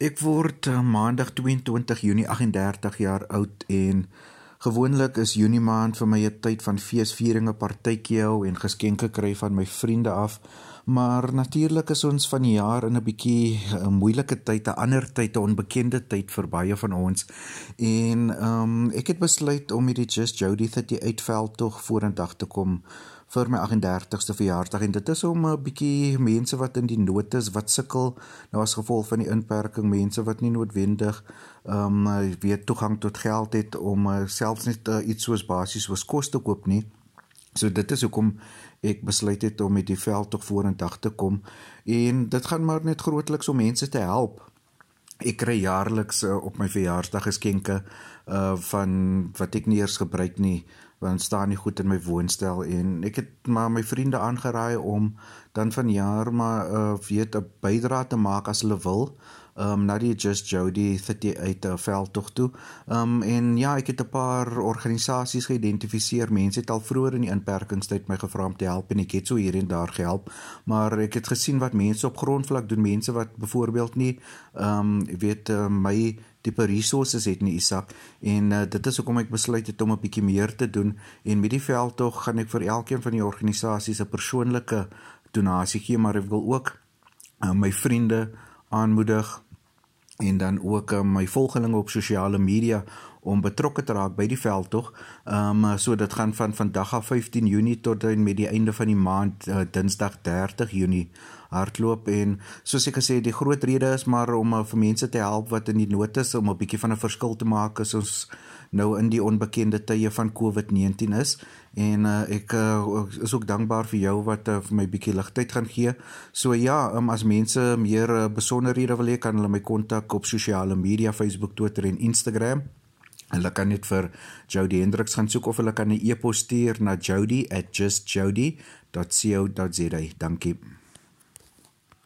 Ek word uh, maandag 22 Junie 38 jaar oud en gewoonlik is Junie maand vir my 'n tyd van feesvieringe, partytjie hou en geskenke kry van my vriende af. Maar natuurlik is ons van die jaar in 'n bietjie 'n uh, moeilike tyd, 'n ander tyd, 'n onbekende tyd vir baie van ons. En ehm um, ek het besluit om hierdie Just Jody 38 veldtog vorendag te kom vir my 38ste verjaarsdag en dit is om 'n bietjie mense wat in die nood is, wat sukkel nou as gevolg van die inperking, mense wat nie noodwendig ehm um, weer toegang tot geld het om uh, selfs net uh, iets soos basies soos kos te koop nie. So dit is hoekom ek besluit het om met die veld tog vorendag te kom en dit gaan maar net grootliks om mense te help. Ek kry jaarliks uh, op my verjaarsdag geskenke uh van wat ek nie eers gebruik nie want staan nie goed in my woonstel en ek het maar my vriende aangeraai om dan van jaar maar uh, weet 'n bydrae te maak as hulle wil um na die just Jody 38 uh, veldtog toe. Um en ja, ek het 'n paar organisasies geïdentifiseer. Mense het al vroeër in die inperkingstyd my gevra om te help en ek het so hier en daar gehelp. Maar ek het gesien wat mense op grondvlak doen, mense wat byvoorbeeld nie um weet uh, my tipe resources het nie Isak en uh, dit is hoekom ek besluit het om 'n bietjie meer te doen en met die veldtog gaan ek vir elkeen van die organisasies 'n persoonlike donasie gee maar ek wil ook uh, my vriende aanmoedig en dan ook uh, my volgelinge op sosiale media om betrokke te raak by die veldtog. Ehm um, so dit gaan van vandag af 15 Junie tot en met die einde van die maand uh, Dinsdag 30 Junie hardloop en soos ek gesê die groot rede is maar om uh, vir mense te help wat in die nood is om 'n bietjie van 'n verskil te maak as ons nou in die onbekende tye van COVID-19 is en uh, ek uh, is ook dankbaar vir jou wat uh, vir my bietjie ligtheid gaan gee. So ja, um, as mense meer uh, besonderhede wil hê, kan hulle my kontak op sosiale media, Facebook, Twitter en Instagram. Hulle kan net vir Jody Hendriks gaan soek of hulle kan 'n e-pos stuur na jody@justjody.co.za. Dankie.